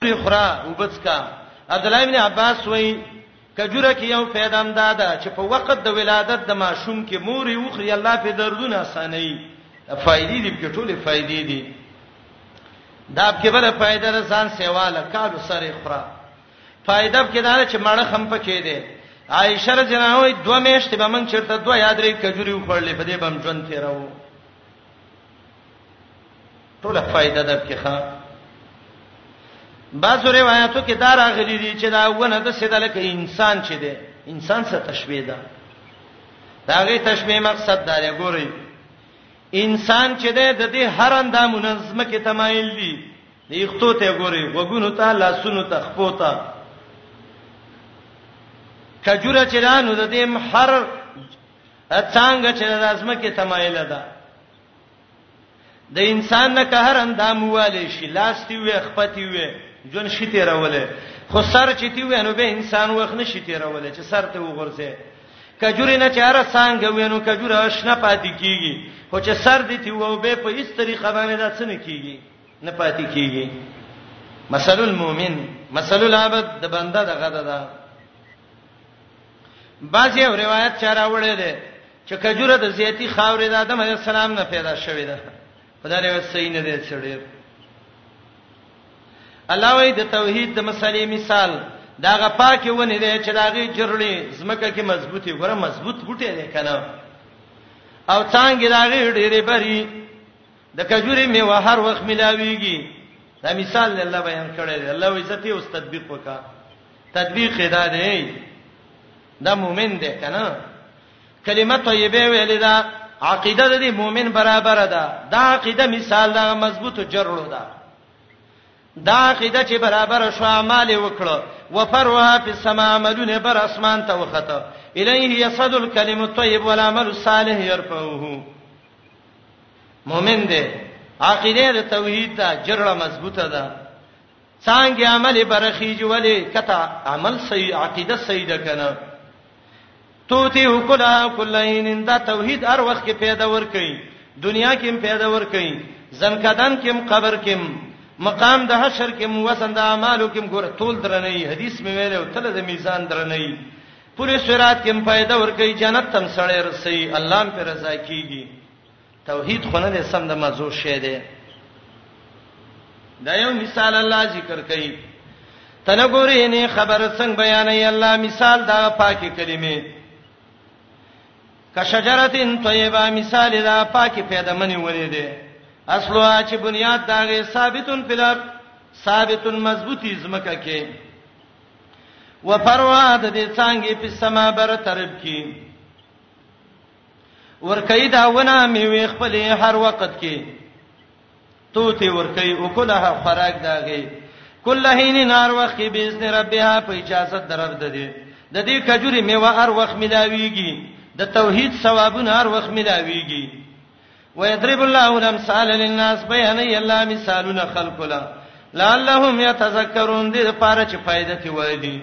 خورا وبڅکا عبد الله ابن عباس وایي کجوره کې یو پیدام دادا چې په وخت د ولادت د ماشوم کې مور یو خري الله په دردونه اساني فائدې دې په ټوله فائدې دي دا په بل فائدې رسان سیواله کالو سره خورا فائدې په دا چې مړ خم پکې دي عائشه رضی الله عنها دوه میاشتې به موږ چیرته دوه یادرې کجوري وخړلې په دې بم ژوند تیرو ټول فائدہ ده کې ښا بعضو روایتو کې دا راغلي دي چې دا ونه د سیدل کې انسان چې دی انسان سره تشبیه ده دا غي تشبیه مقصد دا دی ګوري انسان چې دی د دې هر اندامونه زمکه تمایل دي د یختو ته ګوري وګونو ته لاسونو ته خپو ته کجوره چې رانو د دې هر څنګه چې د ازمکه تمایل ده د انسان نه قهر اندام والي شي لاس تی وي خپتی وي جون شي تیرولې خو سر چې تی وي نو به انسان وخت نشي تیرولې چې سر ته وغورځي کجوري نه چاره څنګه وینو کجوره آشنا پاتې کیږي خو چې سر دې تی وو به په هیڅ طریقه باندې دا څنګه کیږي نه پاتې کیږي مثل المؤمن مثل العبد د بنده دغه ده بعض یو روایت چا راوړی دی چې کجوره د زیتی خاورې د آدم علی السلام نه پیدا شوې ده خدای روایت صحیح نه دی چړې الله وی د توحید د مسلې مثال دا غپا کې ونی دی چې داغه جرړې زمکه کې مضبوطی ګره مضبوط بوټي دی کنه او څنګه داغه ډېرې بری د کجوري میوه هر وخت ملاويږي دا مثال الله بیان کړی دی الله عزت یې اوس تطبیق وکړه تطبیق دا دی دا مؤمن دی کنه کلمه طیبه ویل دا عقیده د مؤمن برابر ده دا عقیده مثال دا مضبوط جرړو ده دا عقیده چې برابر شو اعمال وکړو وفرها فی السما عملونه بر اسمان ته وخته الیه یصد الکلم الطیب والعمل الصالح يرفعه مؤمن دی عقیده د توحید دا جرړه مضبوطه ده څانګې عمل برخیج ولې کته عمل صحیح عقیده صحیح ده کنه توتی وکلا کلین دا توحید هر وخت کې پیدا ور کوي دنیا کې هم پیدا ور کوي زنکدان کې هم قبر کې هم مقام د حشر کې هم وسند اعمالو کې هم ګور ټول درنې حدیث مې ویل او تل د میزان درنې پوری سرات کې هم پیدا ور کوي جنت تم سړی رسي الله هم پر رضا کیږي توحید خو نه دی سم د مزو شی دی دا یو مثال الله ذکر کوي تنه ګورې نه خبر څنګه بیانې الله مثال دا پاکي کلمې کشجرتن طیبه مثال دا پاکي پیدا منی ولې ده اصلوا چې بنیاد داغه ثابتون پلار ثابتون مضبوطی زمکه کې و پروا د دې څنګه په سما بر ترب کې ورکې دا ونه میوه خپل هر وخت کې توتی ورکې او کله خوراک داږي کله هینې نار وخت کې باذن ربها په اجازه درب ده دي د دې کجوري میوه هر وخت ملاويږي د توحید ثوابونه هر وخت ملاويږي ويضرب الله الامثال للناس بيان الله مثالنا خلق لا لعلهم يتذكرون دې لپاره چې فائدې وایي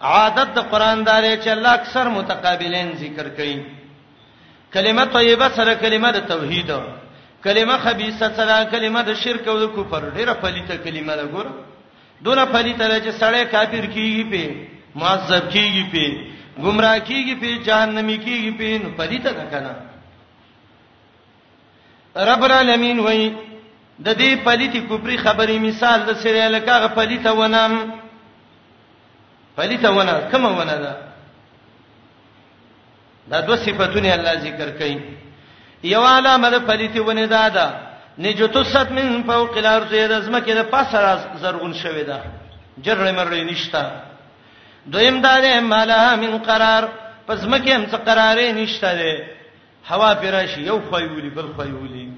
عادت د قران دار چې الله اکثر متقابلین ذکر کوي کلمه طیبه سره کلمه د توحید کلمه خبيثه سره کلمه د شرک او د کفر ډیره پلیته کلمه ده ګور دونه پلیته ده چې سړی کافر کیږي په معذب کیږي په گمراه کیږي په جهنمی کیږي په نو پلیته ده کنه رب العالمین وای د دې پلیتی کوپری خبرې مثال د سره لکه پلیته ونام پلیته ونه کومه ونه ده دا دوه صفاتونه الله ذکر کړي یو علامه د پلیته ونه ده دا نجتو ست من فوق الارض رزمه کې د پاسه راز زرغون شوی ده جرړې مرړې نشتا دویم دا ده مالها من قرار پس مکه هم څه قرارې نشته ده هوا پر راشي یو خوای ولي بل خوای ولي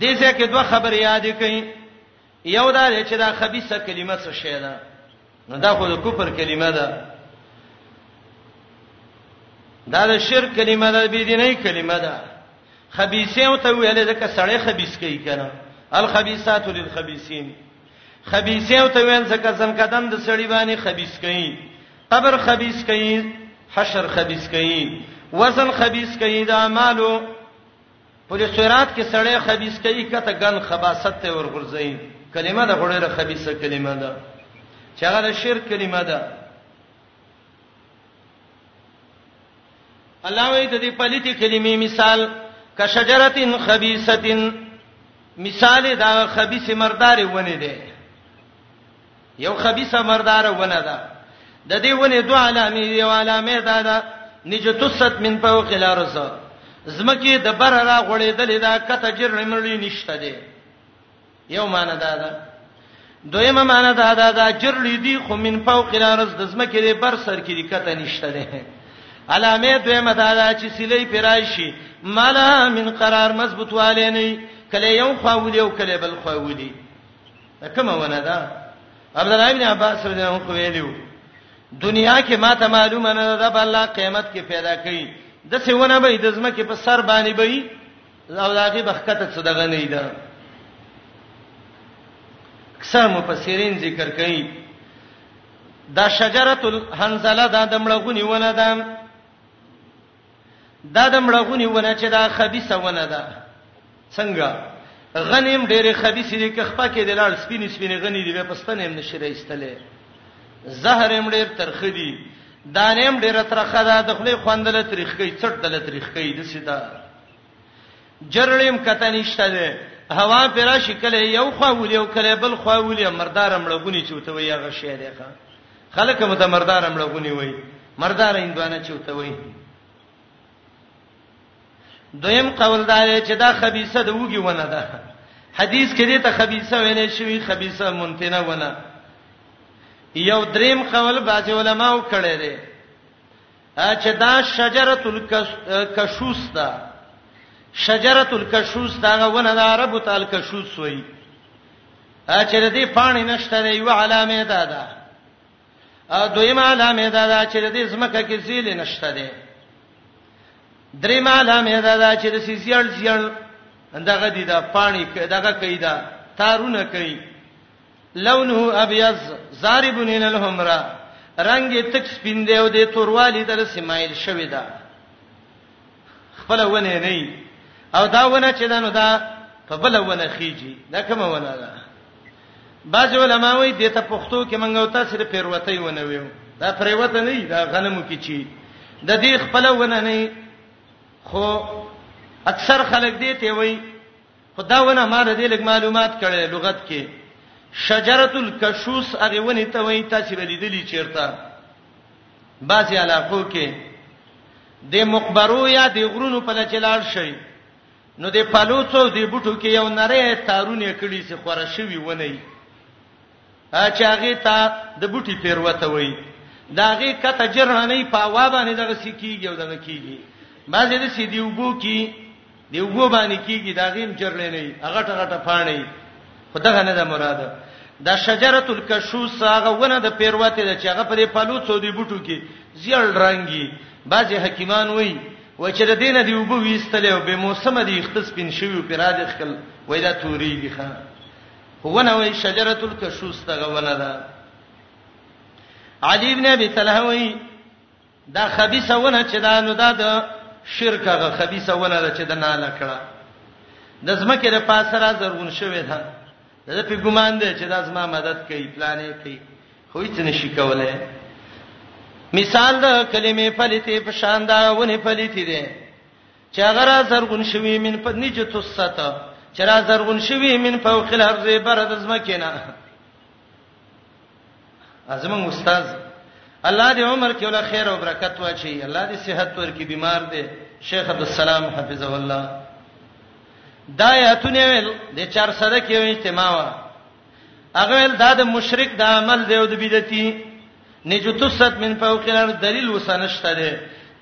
دې ځکه دوه خبر یاد کړئ یو دا چې دا خبيثه کلمه څه شی ده نو دا خو د کفر کلمه ده دا د شرک کلمه ده بی دیني کلمه ده خبيثه او ته ویل ځکه سړی خبيث کوي کنه الخبيثات للخبيثين خبيثه او ته ویل ځکه ځن قدم د سړی باندې خبيث کئ قبر خبيث کئ حشر خبيث کئ وزن خبيث کئ د اعمالو پر صراط کې سړی خبيث کئ کته ګن خباست ته ورغورځي کلمه د غړې خبيثه کلمه ده چې هغه شرک کلمه ده الله وی د دې پلیتی کلمې مثال کا شجرتن خبيثتن مثال دا خبيث مردار ونه دی یو خبيث مردار ونه ده د دې ونه دوه علامې یو علامه دا ده نجتست من فوق الارض زمکه د بر را غړېدلې دا کته جرمړی نشته دی یو معنی دا ده دویمه معنی دا ده دا جر لیدی خو من فوق الارض د زمکه دی بر سر کې دقت نشته ده علامه دویمه دا ده چې سلی پرایشي مالا من قرار مضبوط والے نه کله یو خواولي او کله بل خواولي کومه ونه ده عبد الله ابن عباس رضی الله عنه ویلو دنیا کې ما ته معلومه نه ده رب الله قیامت کې پیدا کړي د څه ونه به د زمکه په سر باندې به او داغه بخکته څه دغه نه ده اکثر مفسرین ذکر کوي دا شجره الحنزله دا د مړغونی ونه ده دا د مړغونی ونه چې دا خبيسه ونه ده څنګه غنیم ډېرې خبيسه دي که خپه کې د لاړ سپین سپین غنی دی په ستنه هم نشي راستلې زهر هم ډېر ترخ دي دانه هم ډېر ترخه ده د خپل خوندله تاریخ کې څټ دله تاریخ کې د سیدا جرړیم کته نشته ده هوا پیرا شکل یو خو ولې او کله بل خو ولې مردار مړغونی چوته وي هغه شی دی ښا خلک مت مردار مړغونی وي مردار اندوانه چوته وي دویم قول دا دی چې دا خبيثه د وګي ونه ده حدیث کې دې ته خبيثه ویلې شوی خبيثه مونتنه ونه یو دریم قول باج علماو کړی دی چې دا شجره الکشوس ده شجره الکشوس دا غونه د عربو تل کشوس وای چې د دې پانی نشته دی یو علامه ده دا دویمه علامه ده دا چې د دې زمکه کې زیل نشته دی دریمه علامه ده دا چې د سیزیل زیل دغه دی دا پانی دغه کیدا تارونه کوي لونه ابيض ضارب الى الحمر رنگ یې تک سپین دی او د توروالي در سمایل شوی دا خپل ونه نه او دا ونه چې دنو دا په بل ونه خيږي دا کوم ونه ده بعض علما وایي د ته پښتو کې منګو تاسو لري پیروتې ونه ویو دا پریوته نه دا غنمو کې چی د دې خپل ونه نه خو اکثر خلک دې ته وایي خداونه ما د دې لګ معلومات کړي لغت کې شجره الکشوس هغه ونی ته وای تاسو لیدلی چیرته بعضی علاقو کې د مقبرو یا د غرونو په لچلار شي نو د پلوڅو د بوټو کې یو نری تارونه کړي چې خورشوي ونی چې هغې ته د بوټي پېروه ته وایي، د هغې کته ژر رڼۍ په هوا باندې دغسې کېږي او دغه کېږي، بعضې داسې د اوبو کې د اوبو باندې کېږي، د هغې هم ژر رڼۍ نه وي، غټه غټه پاڼه وي، خو دغه نه ده مراد. دا شجرة الکشوس هغه ونه د پېروتې ده چې هغه په دې پلوڅو د بوټو کې زیړ رنګ وي، بعضې حکیمان وایي، وایي چې د دې نه دې اوبه ویستلې او بې موسمه دې ویښته سپین شوي او پرې را دې ښکل، وایي دا تورېږي ښه. ونه وای شجره الکشوس دغه ونه ده علی ابن ابي طلحه وای دا خبيثه ونه چې دا نو دا د شرک هغه خبيثه ونه ده چې د نه لکړه د زمکه د پاسه را زرغون شوی ده دا په ګمان دی چې دا زما مدد کوي پلانې کوي خو هیڅ نشي کولای مثال د کلمې فلته په شان دا ونه فلته دي چې هغه را زرغون شوی من په نجه تسته چې را زرغون شوی من فوق الارض بر د زمکه نه ازمن استاد الله دې عمر کې ولا خیر او برکت واچي الله دې صحت ورکړي بیمار دې شیخ عبد السلام حفظه الله دا آیاتونه ویل د 400 کې اجتماع وا هغه ویل دا د مشرک د عمل دی او د بدعتي نجتست من فوق الارض دلیل وسنشته ده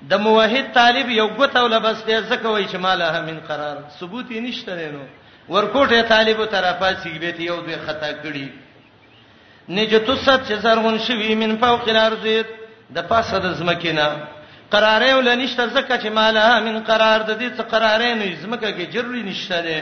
د موحد طالب یو غوته ولا بس دی زکه وای چې مالها من قرار ثبوت یې نشته دی نو ورکوټه طالب طرفه سیګبه ته یو دوی خطا کړي نجتست چې زرغون شوی من فوق الارض د پاسه د زمکینا قرارې ول نشته زکه چې مالها من قرار د دې څخه قرارې نه زمکه کې جرړي نشته دی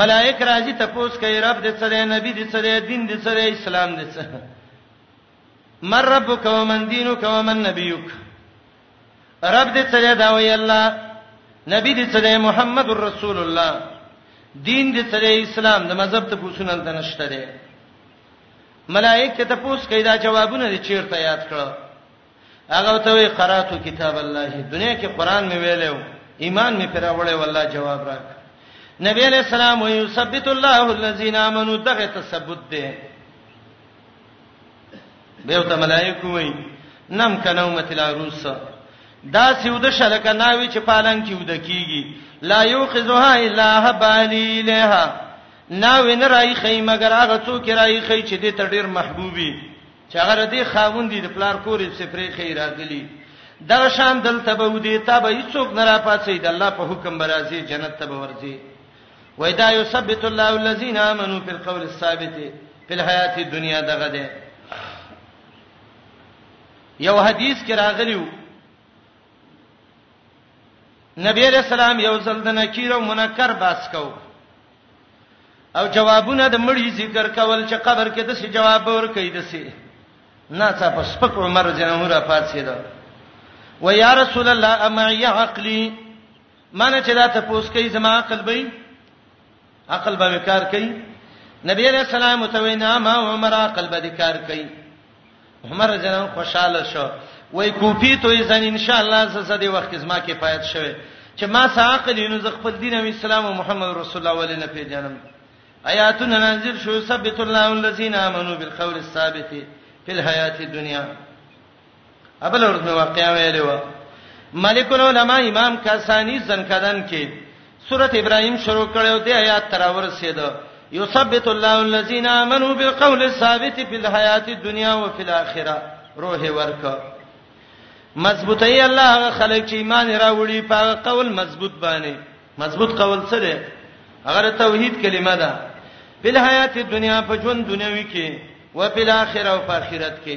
ملائک راځي تپوس کوي رب دې څه دی نبی دې څه دی دین دې څه دی اسلام دې څه مر ربک ومن دینک ومن نبیک رب دې څه دی دا وی الله نبی دې څه دی محمد رسول الله دین دې څه دی اسلام د مذهب ته پوښتنه نه نشته دی ملائک ته تپوس کوي دا جوابونه دې چیرته یاد کړو هغه ته وی قراتو کتاب الله دنیا کې قران مې ویلو ایمان مې پر وړې والله جواب راک نبی علیہ السلام وی ثبت الله الذين امنوا دغه تثبت دی به ته ملائکه وی نم کنومت العروس دا سیود شلک ناوی چې پالنګ کې ود کیږي لا یوخذها الا هبالی لها ناوی نه راي خی مگر هغه څوک راي خی چې دې ته ډیر محبوبي چې هغه د دې خاوند دي د پلار کور یې پسې پرې خې راغلي دغه شان دلته به ودی تا به هیڅوک نه را پاتې د الله په حکم برازي جنت ته به ورځي وای دا یثبت الله الذين امنوا في القول الثابت في الحیات الدنیا دغه ده یو حدیث کې راغلیو نبی علیہ السلام یو ځل د نکیر او منکر باس کو او جوابونه د مړی ذکر کول چې قبر کې د څه جواب ورکړي د څه نه څه په سپک عمر جنو را پاتې ده و یا رسول الله اما یا عقلی مانه چې دا ته پوس کوي زما عقل به عقل به کار کوي نبی علیہ السلام ته وینا ما عمر عقل به کار کوي عمر جنان خوشاله شو وای کوپی ته ځان ان شاء الله زسه دی وخت زما کې پایت شوه چې ما ساقل نو ز خپل دین او اسلام او محمد رسول الله ولې نه پیژنم آیاتنا نازل شو ثبت الله الذين امنوا بالقول الثابت فی الحیات الدنیا ابل ورته واقعا ویلو ملک العلماء امام کاسانی زنکدن کې سورته ابراهيم شروع کړو د آیات تر ورسېد یثبت الله الذين امنوا بالقول الثابت في الحیات الدنيا وفي الاخره روح ورک مضبوطی الله هغه خلک چې ایمان راوړي په قول مضبوط باندې مضبوط قول څه دی هغه توحید کلمه ده په حیات دنیا په ژوند دنیوي کې او په آخرت او په آخرت کې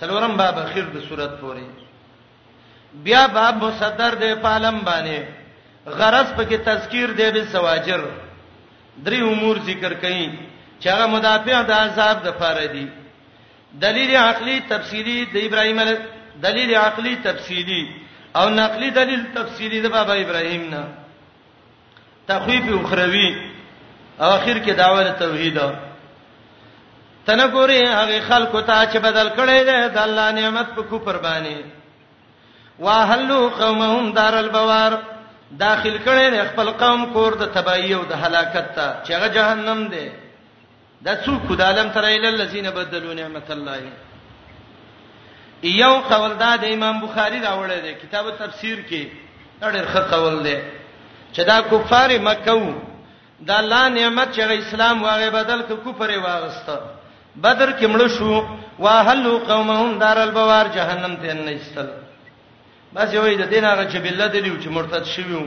څلورم باب اخر د صورت پوری بیا باب مصدر دی پالم باندې غرض پکې تذکیر دی به سواجر درې امور ذکر کړي چې هغه مدافع د عذاب د فاره دي دلیل عقلی تفصیلی د ابراهیم دلیل عقلی تفصیلی او نقلی دلیل تفصیلی د بابا ابراهیم نه تخویف اخروی او اخر کې داول توحید تنه ګوري هغه خلکو ته چې بدل کړي ده د الله نعمت په کوپر باندې واهلو قومهم دار البوار داخل کړي خپل قوم کور د تبعی او د هلاکت ته چې هغه جهنم دی دا څوک خدای علم تر ایل الذین بدلوا نعمت الله یو قول دا د امام بخاری راوړی دی کتاب تفسیر کې ډېر ښه قول دی چې دا کفار مکه وو دا لا نعمت چې اسلام واغې بدل ک کفر واغسته بدر کې مړ شو واهلوا قومهم دار البوار جهنم ته نه ایستل بس یو د دین هغه چې بلته دی چې مرتد شوی وو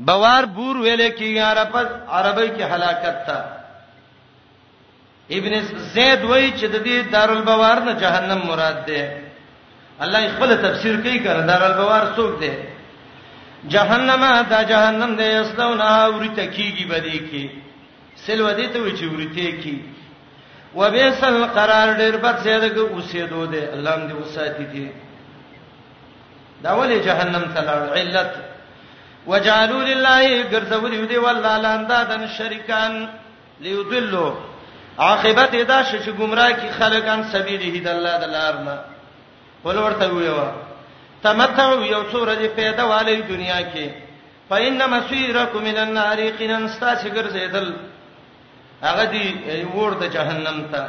بوار بور ویل کیږي عربت عربی کې هلاکت تا ابن زید وای چې د دې دارالبوار نه جهنم مراد ده الله خپل تفسیر کوي کړه دارالبوار څوک ده جهنم دا جهنم ده اسلونا ورته کیږي بدی کې سلو دې ته وی چې ورته کی وبئسل قرار ډیر بد زیاده کې اوسېدو ده الله دې وساتي دي دا ولې جهنم ته لاړ علت وجعلوا لله ګرځولیو دی والله لاندادن شریکان ليضلوا عاقبت دا چې گمراه کی خلکان سبیل هی د الله د لارنا ولورته ویوا تمتع یو څور دی پیدا والی دنیا کې فإن مسيركم من النار قنن استاسو ګرځیدل هغه دی ور د جهنم ته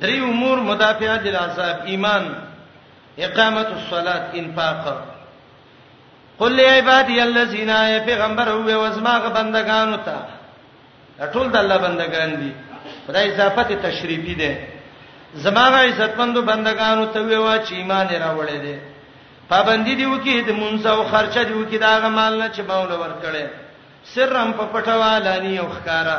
دری امور مدافعه د عذاب ایمان اقامت الصلاه انفاق قل عبادی الذین ای پیغمبر هو او زماغه بندگانو ته ټول د الله بندگان دي خدای اضافت تشریفی ده زماغه عزتمندو بندگانو ته ویوا چې ایمان راوړې دي پابندی دی وکي د مونږ او خرچه دی وکي دا غمال نه چې باول ورکړي سرم په پټواله نه یو ښکارا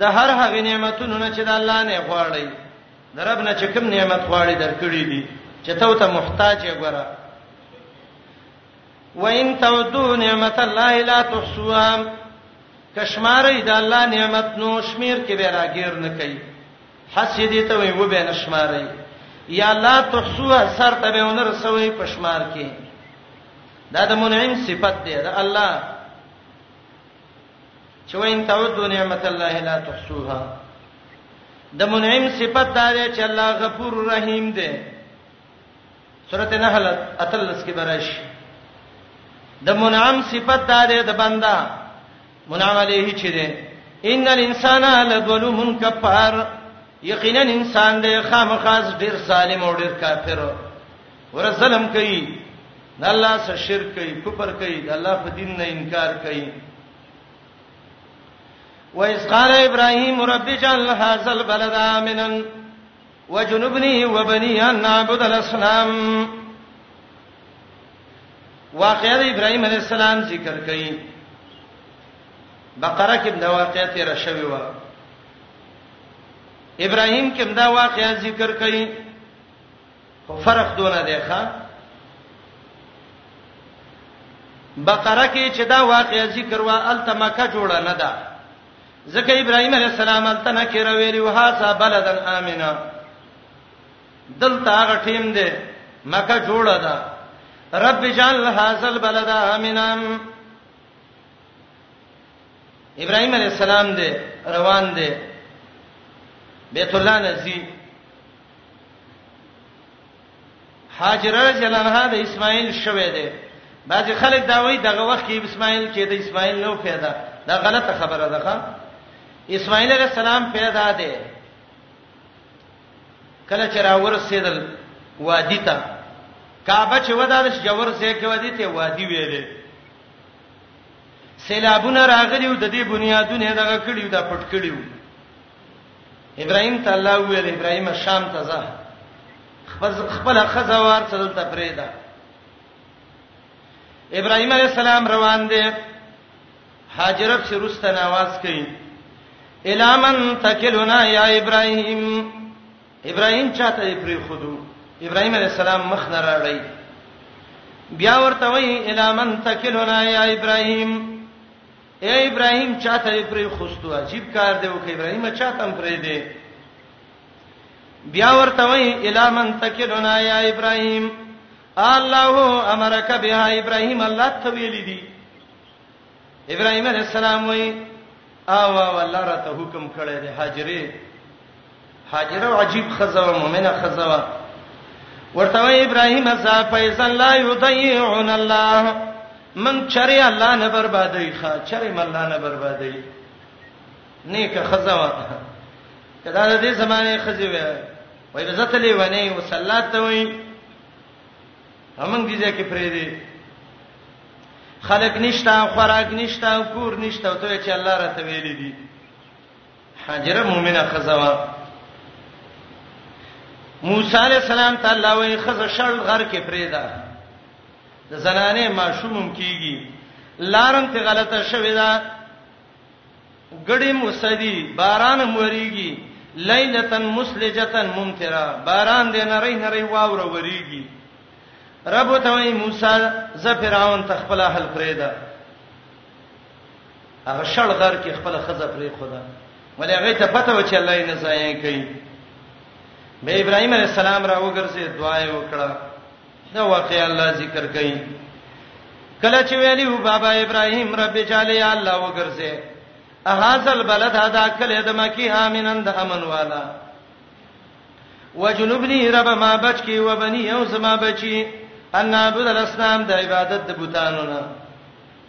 د هر هغه نعمتونو نه چې د الله نه غواړي د رب نه چې کوم نعمت غواړي درکړي دي چې ته ته محتاج یې ګوره وان تعدو نعمت الله لا تحصوها کشمارې د الله نعمت نو شمیر کې به راګیر نه کوي حسیدې ته وي و به نشمارې یا لا تحصوها سر ته به ونر سوي پشمار کې دا د منعم صفت دی د الله چې وین تعودو نعمت الله لا تحصوها د منعم صفت دار چې الله غفور رحیم دی سورته نحل اتلس کې برش د منعم صفت دار د بندا منعم علیه چې دی ان الانسان لظلوم کفار یقینا انسان دی خامخاز ډیر ظالم او ډیر کافر ور ظلم کوي د الله سره شرک کوي کفر کوي د الله په دین نه انکار کوي وَإِذْ قَالَ إِبْرَاهِيمُ رَبِّ اجْعَلْ هَذَا الْبَلَدَ آمِنًا وَاجْنُبْنِي وَبَنِيَّ أَن نَّعْبُدَ الْأَصْنَامَ واقعه د ابراهيم عليه السلام ذکر کړي بقره کې دا واقعه تیر شوی و ابراهيم کې دا واقعه ذکر کړي خو فرق دونه دی ښا بقره کې چې دا واقعي ذکر وا التمکه جوړه نه ده ځکه ابراهيم عليه السلام التنه کې راویلی وه ذا بلدن امنه دلته هغه ټیم دی مکه جوړه ده رب جعل هذا البلد امنا ابراهيم عليه السلام دی روان دی بیت الله نزی هاجره جلانها د اسماعیل شوه دی بعض خلک دا وایي دغه وخت کې اسماعیل چې د اسماعیل نو پیدا دا غلطه خبره ده ښا اسماعیل علیہ السلام پیدا دی کله چې راور سیدل وادی ته کعبه چې ودانه چې جوور سې کې وادی ته وادی ویلې سیلابونه راغلیو د دې بنیادونه دغه کړیو دا پټ کړیو ابراهيم ته الله وویل ابراهيم شام ته ځه خپل خزوار څل ته پرېدا ابراهيم عليه السلام روان دي هاجره چې روسته نواز کوي الامن تکلنا یا ابراهيم ابراهيم چاته پرې خودو ابراهيم عليه السلام مخ نه راړی بیا ورته وای الامن تکلنا یا ابراهيم اے ابراهیم چاته پرې خوستو عجیب کار دی او کې ابراهیم چاته پرې دی بیا ورته وای الا من تکلنا یا ابراهیم الله امرک بها ابراهیم الله ته ویل دي ابراهیم علیہ السلام وای او والله را ته حکم کړی دی هاجره هاجره عجیب خزه و مؤمنه خزه و ورته وای ابراهیم ازا فیض الله یضیعون الله من چری الله نه بربادی ښا چری من الله نه بربادی نیک خزه و کدا د دې زمانه خزه و وای عزت لې ونی او صلات ته وای همنګ دي ځکه پرې دي خلق نشتا خوراک نشتا کور نشتا ته چې الله راته ویلي دي هاجره مؤمنه خزه وا موسی علی السلام ته الله وی خزه شړ غر کې پریدا د زنانه ماشومم کیږي لارم ته غلطه شوې ده ګړې مسدي باران موريږي ليلتن مسلجتن ممترا باران دې نری نری واور وريږي رب ته وی موسی ز فرعون تخپل حل پریدا هغه شړ غر کې خپل خزه پرې خدا ولې هغه ته پته و چې الله یې نه ځای کوي به ابراهيم عليه السلام را وګرځي دعا یې وکړه دا واقعي الله ذکر کوي کله چې ویلی و بابا ابراهيم رب جل یا الله وګرځي اهاذل بلد ادا کله د مکی امنن د امن والا وجنبني رب ما بچ کی وبني او زما بچي ان عبد الاسلام د عبادت د بوتانو نه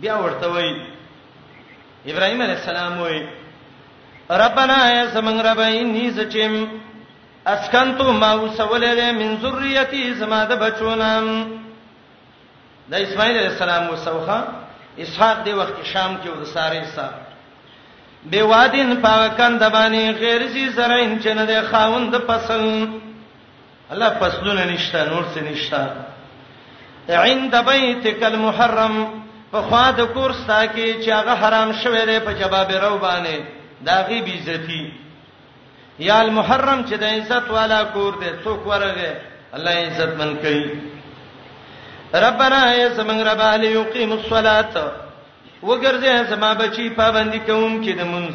بیا ورته وای ابراهيم عليه السلام وای ربنا یا زمنګ رب انی زچم اسکنتو ما وسولې من ذریتی زما د بچونم د اسماعیل علیہ السلام وسوخه اسحاق دی وخت شام کې د ساره حساب به وادین پاکند باندې غیر زی زرین چې نه د خاوند فصل الله فصلونه نشته نور څه نشته عند بيتك المحرم په خوا د کور ستا کې چې هغه حرام شوی دی په جواب رو باندې دا غي بیزتی یا المحرم چې د عزت والا کور دی څوک ورغه الله عزت من کوي ربنا یا زمن رب علی یقیم الصلاۃ وګرځه زما بچی پابندی کوم کې د منځ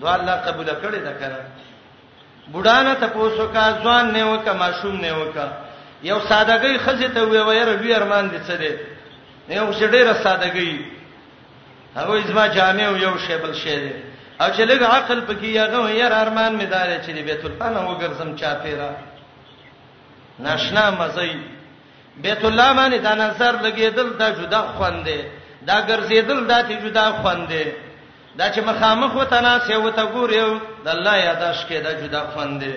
دعا الله قبول کړي دا کړه بډانه ته پوسو کا ځوان نه وکه ماشوم نه وکه یو سادهګۍ خزه ته وی ویره وی ارمان دي څه دي یو شډیره سادهګۍ هغه ازما جامع یو شی بل شی دي او چې لږ عقل پکې یغه یې ارمان مې دار چې دې بیت الله نه وګرځم چا پیرا ناشنا مزي بیت الله باندې دا نظر لګیدل دا جدا خوند دی دا ګرځیدل دا ته جدا خوند دی دا چې مخامخ وته ناس یو ته ګوري او د الله یاداش کې دا جدا خوند دی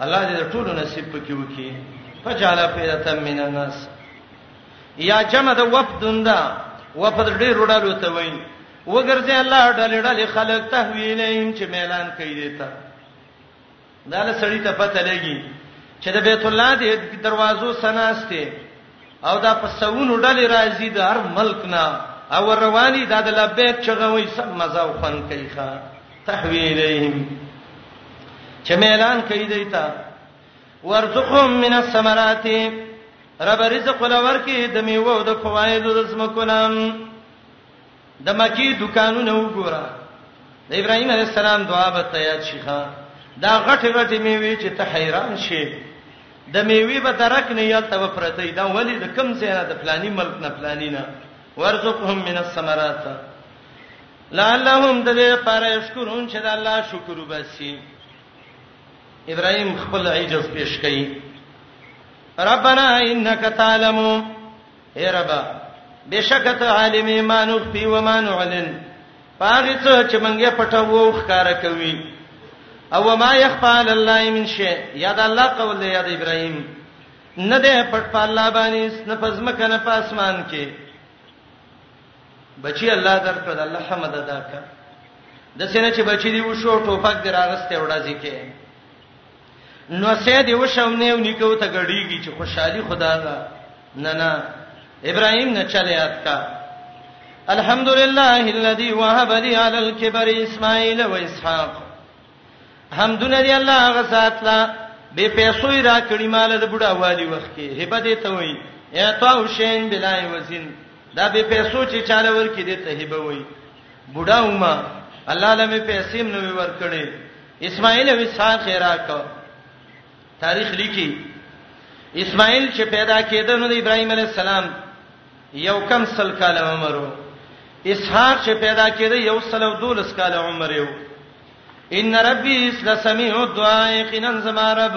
الله دې ټول نصیب پکې وکي فجعل فیدتا من الناس یا جمع د وفدون دا وفد ډېر وډالو ته وای وګرځي الله ډلې ډلې خلک تحویلهم چې ميلان کوي دیتا دا له سړی ته پته لګي چې د بیت الله د دروازو سناسته او دا په سونو ډلې راځي د هر ملک نه او رواني دا د لبیک چغوي سم مزه او خن کوي ښا تحویلهم چې اعلان کوي دیتا ورزقهم من الثمرات رب رزق لور کې د میوه او د فوایدو د سمکونم د مکی دکانونه وګوره د ابراهیم علی السلام دعا به ته یاد شي ښا دا غټه غټه میوه چې ته حیران شې د میوه به درک نه یالته و پرته دا ولی د کم ځای نه د پلاني ملک نه پلاني نه ورزقهم من الثمرات لعلهم د دې لپاره شکرون چې د الله شکر وباسي ابراهيم خپل عجز پیش کړي ربنا انك تعلم اے ربا بشک ته عالم ما نخفي و ما نعلن پاغه څه چې منګه پټه وو ښکارا کوي او ما يخفى على الله من شيء یا د الله قول دی یا د ابراهيم نه ده پټ په الله باندې نه پزما کنه په اسمان کې بچي الله درکړه د الله حمد ادا کړه د سینې چې بچی دی وشو ټوپک دی راغسته وړاځي کې نو سه دی وشم نه یو نیکو ته غړیږي چې خوشحالي خدا ده نه نه ابراهیم نه چلے یاد کا الحمدلله الذي وهب لي على الكبر اسماعيل واسحاق حمدنا دی الله هغه ذات لا به پیسو را کړی مال د بډا والی وخت کې هبه دې ته وای یا تو حسین بلای وزن دا به پیسو چې چاله ور کې دې ته هبه وای بډا ومه الله لمه پیسې نو ور کړې اسماعیل او اسحاق راک تاریخ لیکي اسماعیل چې پیدا کېده نو د ابراهیم علی السلام یو کم سل کال عمر وو اسحاق چې پیدا کېده یو سل او دولس کال عمر یو ان ربي لسميع الدعاء قنن زما رب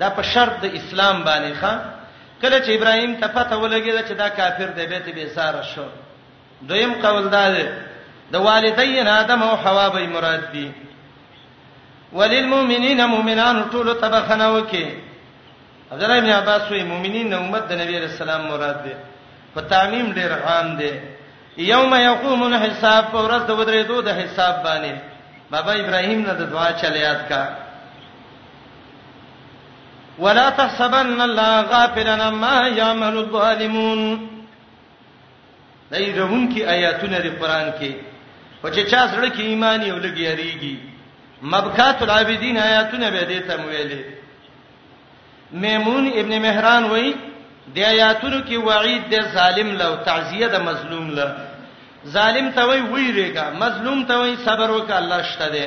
دا په شرط د اسلام باندې ښه کله چې ابراهيم ته پته ولګیده چې دا کافر دی به ته بیزار شو دویم قول دا دی د والدین آدم او حوا به مراد دي وللمؤمنین مؤمنان ټول تبخنه وکي عبد الله بن عباس وی مؤمنین د امت د نبی رسول الله مراد دي په تعمیم ډیر عام دي یوم یقوم الحساب پر ورځ د ودرېدو د حساب باندې بابا ابراهیم نه د دعا چلیات کا ولا تحسبن الله غافلا ما يعمل الظالمون دای رون کی آیاتونه د قران کې او چې چا سره کې ایمان یو لګي یریږي مبکات العابدین آیاتونه به دې تم ویلې میمون ابن مهران وای د آیاتونو کې وعید د ظالم له او تعزیه د مظلوم له ظالم ته وای ویریګا مظلوم ته وای صبر وکړه الله شته دی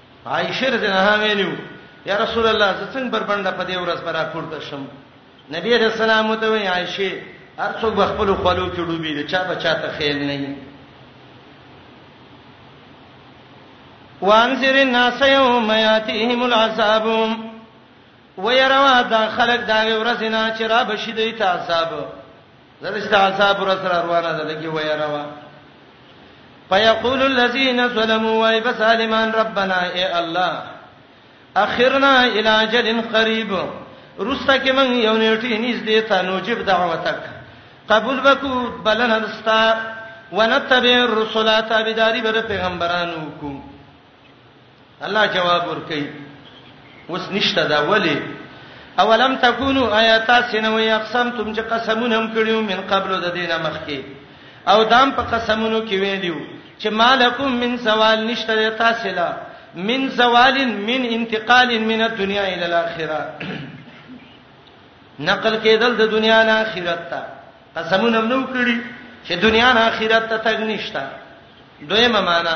عائشه رضی الله عنها ویلو یا رسول الله زه څنګه بربنده په دې ورځ برا پورته شم نبی رسول الله مو ته وی عائشه هر څوک خپل خپلو کې ډوبې دي چا بچا ته خیال نه وي وانذر الناس يوم ياتيهم العذاب ويروا دا خلق دا ورځ نه چې را بشي دوی ته عذاب زرشت عذاب پر سره روانه ده دغه وای راوا فیقول الذين ظلموا وای بسالمان ربنا اے الله اخرنا الى اجل قريب رسته کې من یو نیټه نږدې ته نوجب دعوتک قبول وکو بلنه دستا ونتبع الرسل تابعداري بر پیغمبرانو کو الله جواب ورکړي اوس نشته دا ولی اولم تکونو آیات سنوي اقسام تم چې قسمونه هم کړیو من قبل د دینه مخکي او دام په قسمونو کې ویلیو چې مالکم من زوال نشته تاسو لا من زوال من انتقال من الدنيا الى الاخره نقل کېدل د دنیا نه آخرت ته قسمونه نو کړی چې دنیا نه آخرت ته تګ نشته دویمه معنا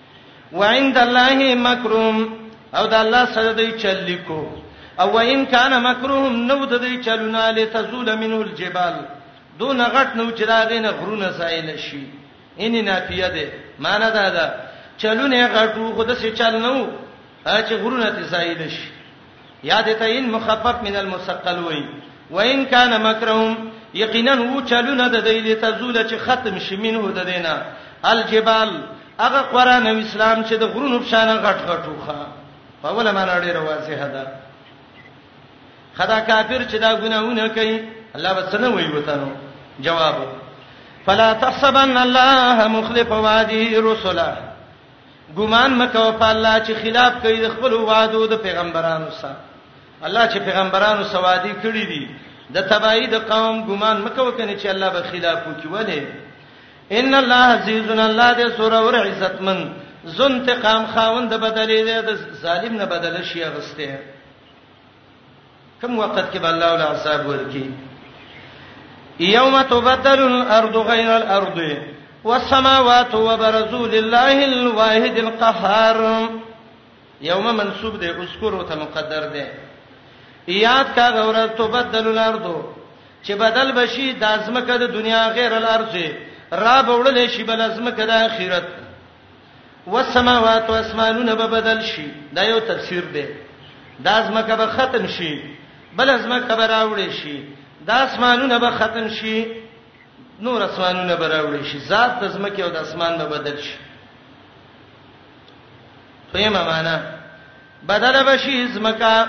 وعند الله مکرهم او د الله سره دی چل لیکو او وان کان مکرهم نو د دې چلونه لتزول منه الجبال دون غټ نو چې داغه نه غرونه سایل شي ان نافیه ده معنی دا ده چلونه غټو خود سي چل نو چې غرونه ته سایل شي یا دې ته ان مخفف من المثقل وای و ان کان مکرهم یقینا و چلونه د دې لتزول چې ختم شي منه د دینه الجبال هغه قران او اسلام چې د غرونو په شان غټ غټوخه په ولا معنا ډیره واضحه ده خدا کافر چې دا ګناونه کوي الله به څنګه وایي وته نو جواب فلا تحسبن الله مخلف وادي رسله ګمان مکو په الله چې خلاف کوي د خپل وعدو د پیغمبرانو سره الله چې پیغمبرانو سوادي کړی دي د تبعی د قوم ګمان مکو کنه چې الله به خلاف وکي وله ان الله عزیز الله دې سور اور عزتمن زنتقام خاوند بدلې دې ظالم نه بدل شي غسته کوم وخت کې به الله ول عذاب ورکی یوم تبدل الارض غیر الارض والسماوات وبرزوا لله الواحد القهار یوم منسوب دی اذکر او ته مقدر دی یاد کا غور تبدل الارض چې بدل بشي د ازمکه د دنیا غیر الارض را بوړل شي بل ازمکه د اخرت والسماوات اسمانونه به بدل شي دا یو تفسیر دی دا ځمکه به ختم شي بل ځمکه به راوړې شي دا اسمانونه به ختم شي نور اسمانونه به راوړې شي ذات د ځمکه او د اسمان به بدل شي فهمه معنا بدل بشي ځمکه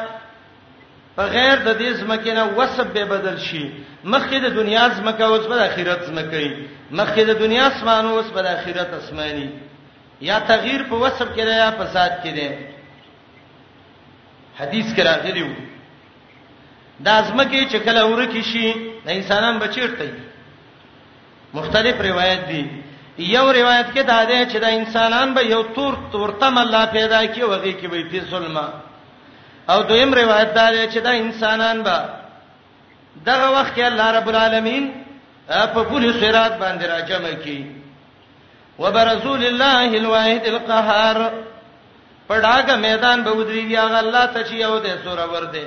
په غیر د دې زمکه نه وسب به بدل شي مخکې د دنیا زمکه اوس به د آخرت زمکه وي مخکې د دنیا اسمان اوس به د آخرت اسماني یا تغییر په وسب کې دی یا په ذات کې دی حدیث کې راغلی وو د ازمکه چې کله ورکی شي د انسانان بچیرته مختلف روایت دي یو روایت کې دا دی چې دا انسانان به یو تور تورتم الله پیدا کی وږي کې وي په ظلم او دویم روایت دا دی چې دا انسانان به دغه وخت کې الله رب العالمین په پولی صراط باندې راجم کی وبرسول الله الواحد القهار پړاګه میدان به ودرېږي هغه الله ته چې یو دې سور ور دې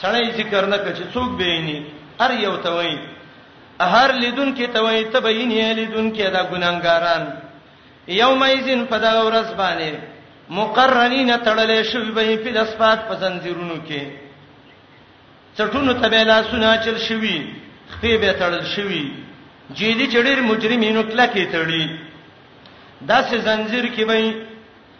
سړی ذکر نه کړي څوک به یې نه ار یو ته وای هر لیدون کې ته وای ته به یې نه لیدون کې دا ګناګاران یوم ایزن په دا ورځ باندې مقرنین تړلې شوی به په لسپات په زنجیرونو کې چټونو ته به لاسونه چل شوی خپې به تړل شوی جیدی چړیر مجرمینو کله کې تړي دا سه زنجیر کې به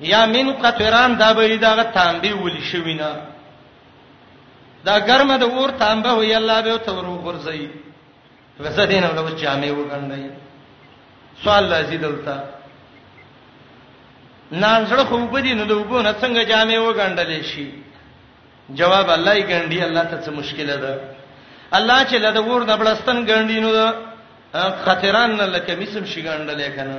یا من قطران دا به دغه تانبه ولي شوی نه دا ګرمه د اور تانبه وي الله به ته ورو ورځي غزه دین او لوس جامع وګڼي سوال لازم دلته نان زړه خو بدی نو د وګو نه څنګه جامع وګڼل شي جواب الله یې ګڼډي الله ته څه مشکله ده الله چې له د ور د بلستان ګڼډي نو خطران نه لکه میسم شي ګڼډل کنه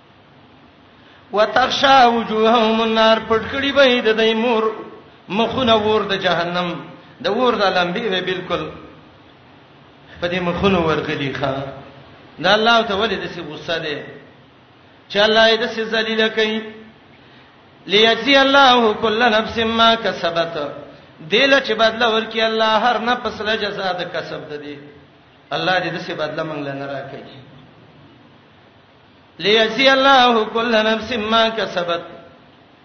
وتخشا وجوههم النار پټکړي به د دای مور مخونه ور د جهنم د ور د لمبي به بالکل په دې مخونه ورغلي ښا دا الله ته ولې د سی غصه ده چې الله یې د سی ذلیل کوي لیجزی الله کل نفس ما کسبت دله چې بدله ورکي الله هر نفس له جزاء د کسب ده دی الله دې د سی بدله منګل نه راکړي ليجزي الله كل نفس ما كسبت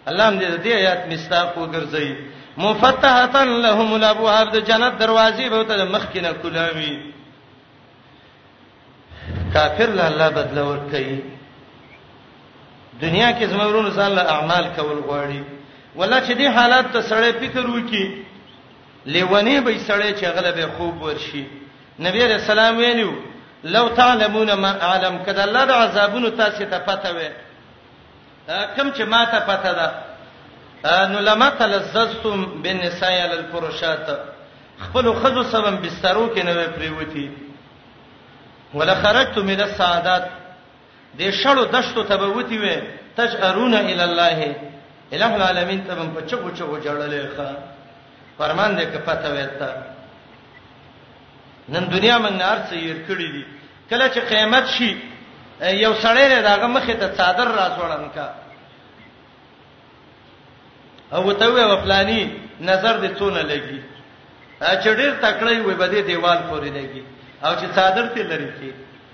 الله دې دې آیات مستاق وګرځي مفتحه لهم الابواب د جنت دروازې به ته مخ کې نه کولاوي کافر له الله بدل ور کوي دنیا کې زمورونو ځان له اعمال کول غواړي ولا چې دې حالات ته سړی فکر وکي لیونی به سړی چې غلبه خوب ورشي نبی علیہ السلام ویلو لو تعلمون ما اعلم کدا الله د عذابونو تاسو ته پته وي کم چې ما ته پته ده نو لما تلززتم بالنساء على الفرشات خپل خزو سبم بسترو کې نه پریوتی ولا خرجت من السعادات د شړو دشتو ته به وتی وي تجرون الى الله الہ العالمین ته په چغو چغو جړلې ښه فرمان دې که پته وېتا نن دنیا موږ نه ارڅ یې کړی دي کله چې قیامت شي یو سړی نه داغه مخې ته صادر را سوړن کا او ته وې وفلانی نظر دې څونه لګي چې ډېر تکړه وي بده دیوال پورې لګي او چې صادر ته لري کې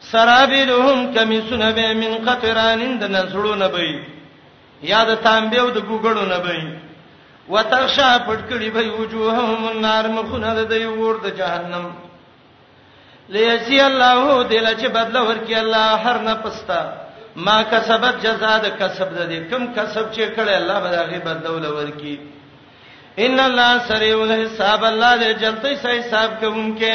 سرابیلهم کمیسونه به من قطران د نزړو نه بي یا د تانبه او د ګوګړو نه بي وتخشا پټکړي به وجوههم النار مخونه د دی ور د جهنم لیسی الله دل چې بدل ورکی الله هر نه پستا ما کسبت جزاء د کسب د دې کم کسب چې کړي الله به دغه بدل ورکی ان الله سریع الحساب الله دې جلتې سې حساب کوونکې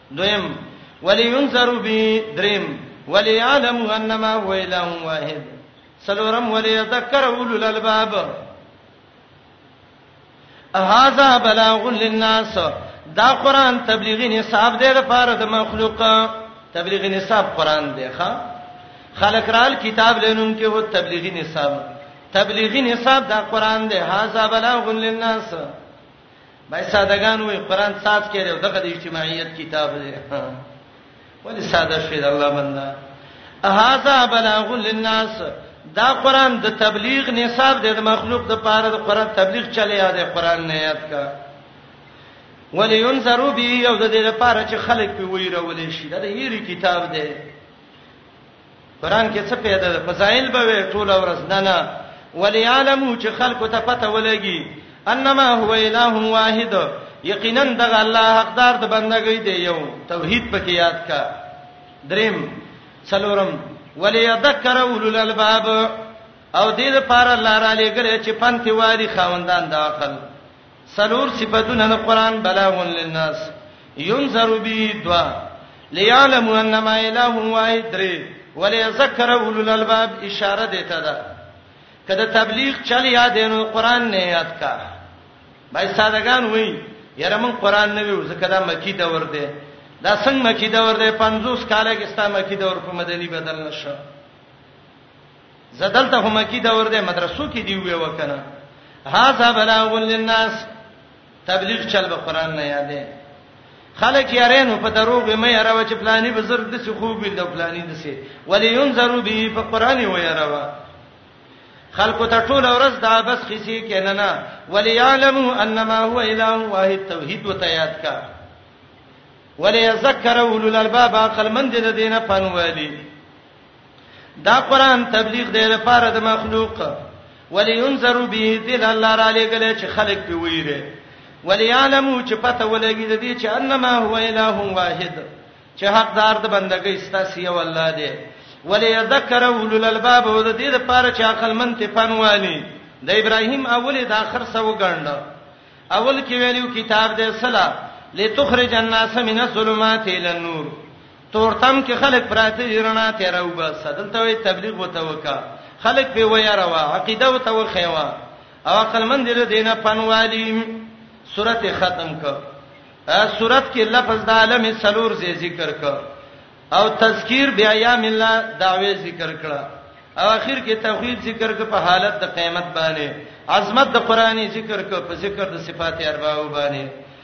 دویم ولینذروا به دریم وليعلموا انما هو اله واحد سلورم وليذكر اولو الالباب هاذا بلاغ للناس دا قران تبلیغی نصاب دی لپاره د مخلوق تبلیغی نصاب قران دی ښا خلق رال کتاب لینون کې هو تبلیغی نصاب تبلیغی نصاب دا قران دی هاذا بلاغ للناس بای سادهګان وې قران صاف کړي او دغه د اجتماعیت کتاب دی ولې ساده شوی د الله بندا هاذا بلاغ للناس دا قران د تبلیغ نصاب د مخلوق د پاره د قران تبلیغ چلی یاد قران نه یاد کا ولینذرو به او د دې لپاره چې خلک په ویره ولې شي دا د یری کتاب دی قران کې څه پیدا ده فضایل به وي ټول ورځ نه نه وليعلمو چې خلکو ته پته ولګي انما هو اله واحد یقینا دغه الله حقدار د بندګۍ دی یو توحید پکې یاد کا دریم څلورم وليذكر اولو الالباب او دې لپاره لاره لګره چې پنتي واري خاوندان د عقل څلور صفاتونه د قران بلاغ للناس ينذر به دوا ليعلم انما اله واحد درې وليذكر اولو الالباب اشاره دیته ده کله تبلیغ چل یاد نو قران نه یاد کا بای سادهګان وای یاره من قران نه ویو زکه دا مکی دور دی دا څنګه مکی دور دی 50 کاله کې ستا مکی دور په مدني بدل نشه زدلته هم کی دور ده مدرسو کې دی وی وکنه هاذا بلاغ للناس تبلیغ چل به قران نه یادې خلک یارین په دروغ مې یاره چې پلاني بزرګ د څه خوب د پلاني د څه ولی ينظروا به په قران و یاره خلق ته ټول ورځ دا بس خسي کینه نه ولی يعلموا انما هو اله واحد توحید وتیات کا ولی یذکر اولو الالباب عقل مند د دینه پنوالي دا قران تبلیغ دی لپاره د مخلوق ولینذروا به دل الله را لګل چې خلق په ویره وليعلموا چې پته ولګي د دې چې انما هو اله واحد چې حقدار د بندګۍ ستاسو یو الله دی وليذكر اولو الالباب او د دې لپاره چې عقل من ته پنوالي د ابراهيم اولې د اخر سو ګڼل اول کې ویلو کتاب دې صلا لتخرج الناس من الظلمات الى النور تورتم کې خلک پراته دي رڼا تیرا وباسه دلته وي تبلیغ وته وکا خلک په ویاره وا عقیده وته وخیوا او عقل مند دې دینه پنوالي سورته ختم ک سورته کې لفظ د عالم سلور زی ذکر ک او تذکیر بیا یا مله دعوی ذکر کړه او اخر کې توحید ذکر ک په حالت د قیامت باندې عظمت د قرآنی ذکر ک په ذکر د صفات اربعه باندې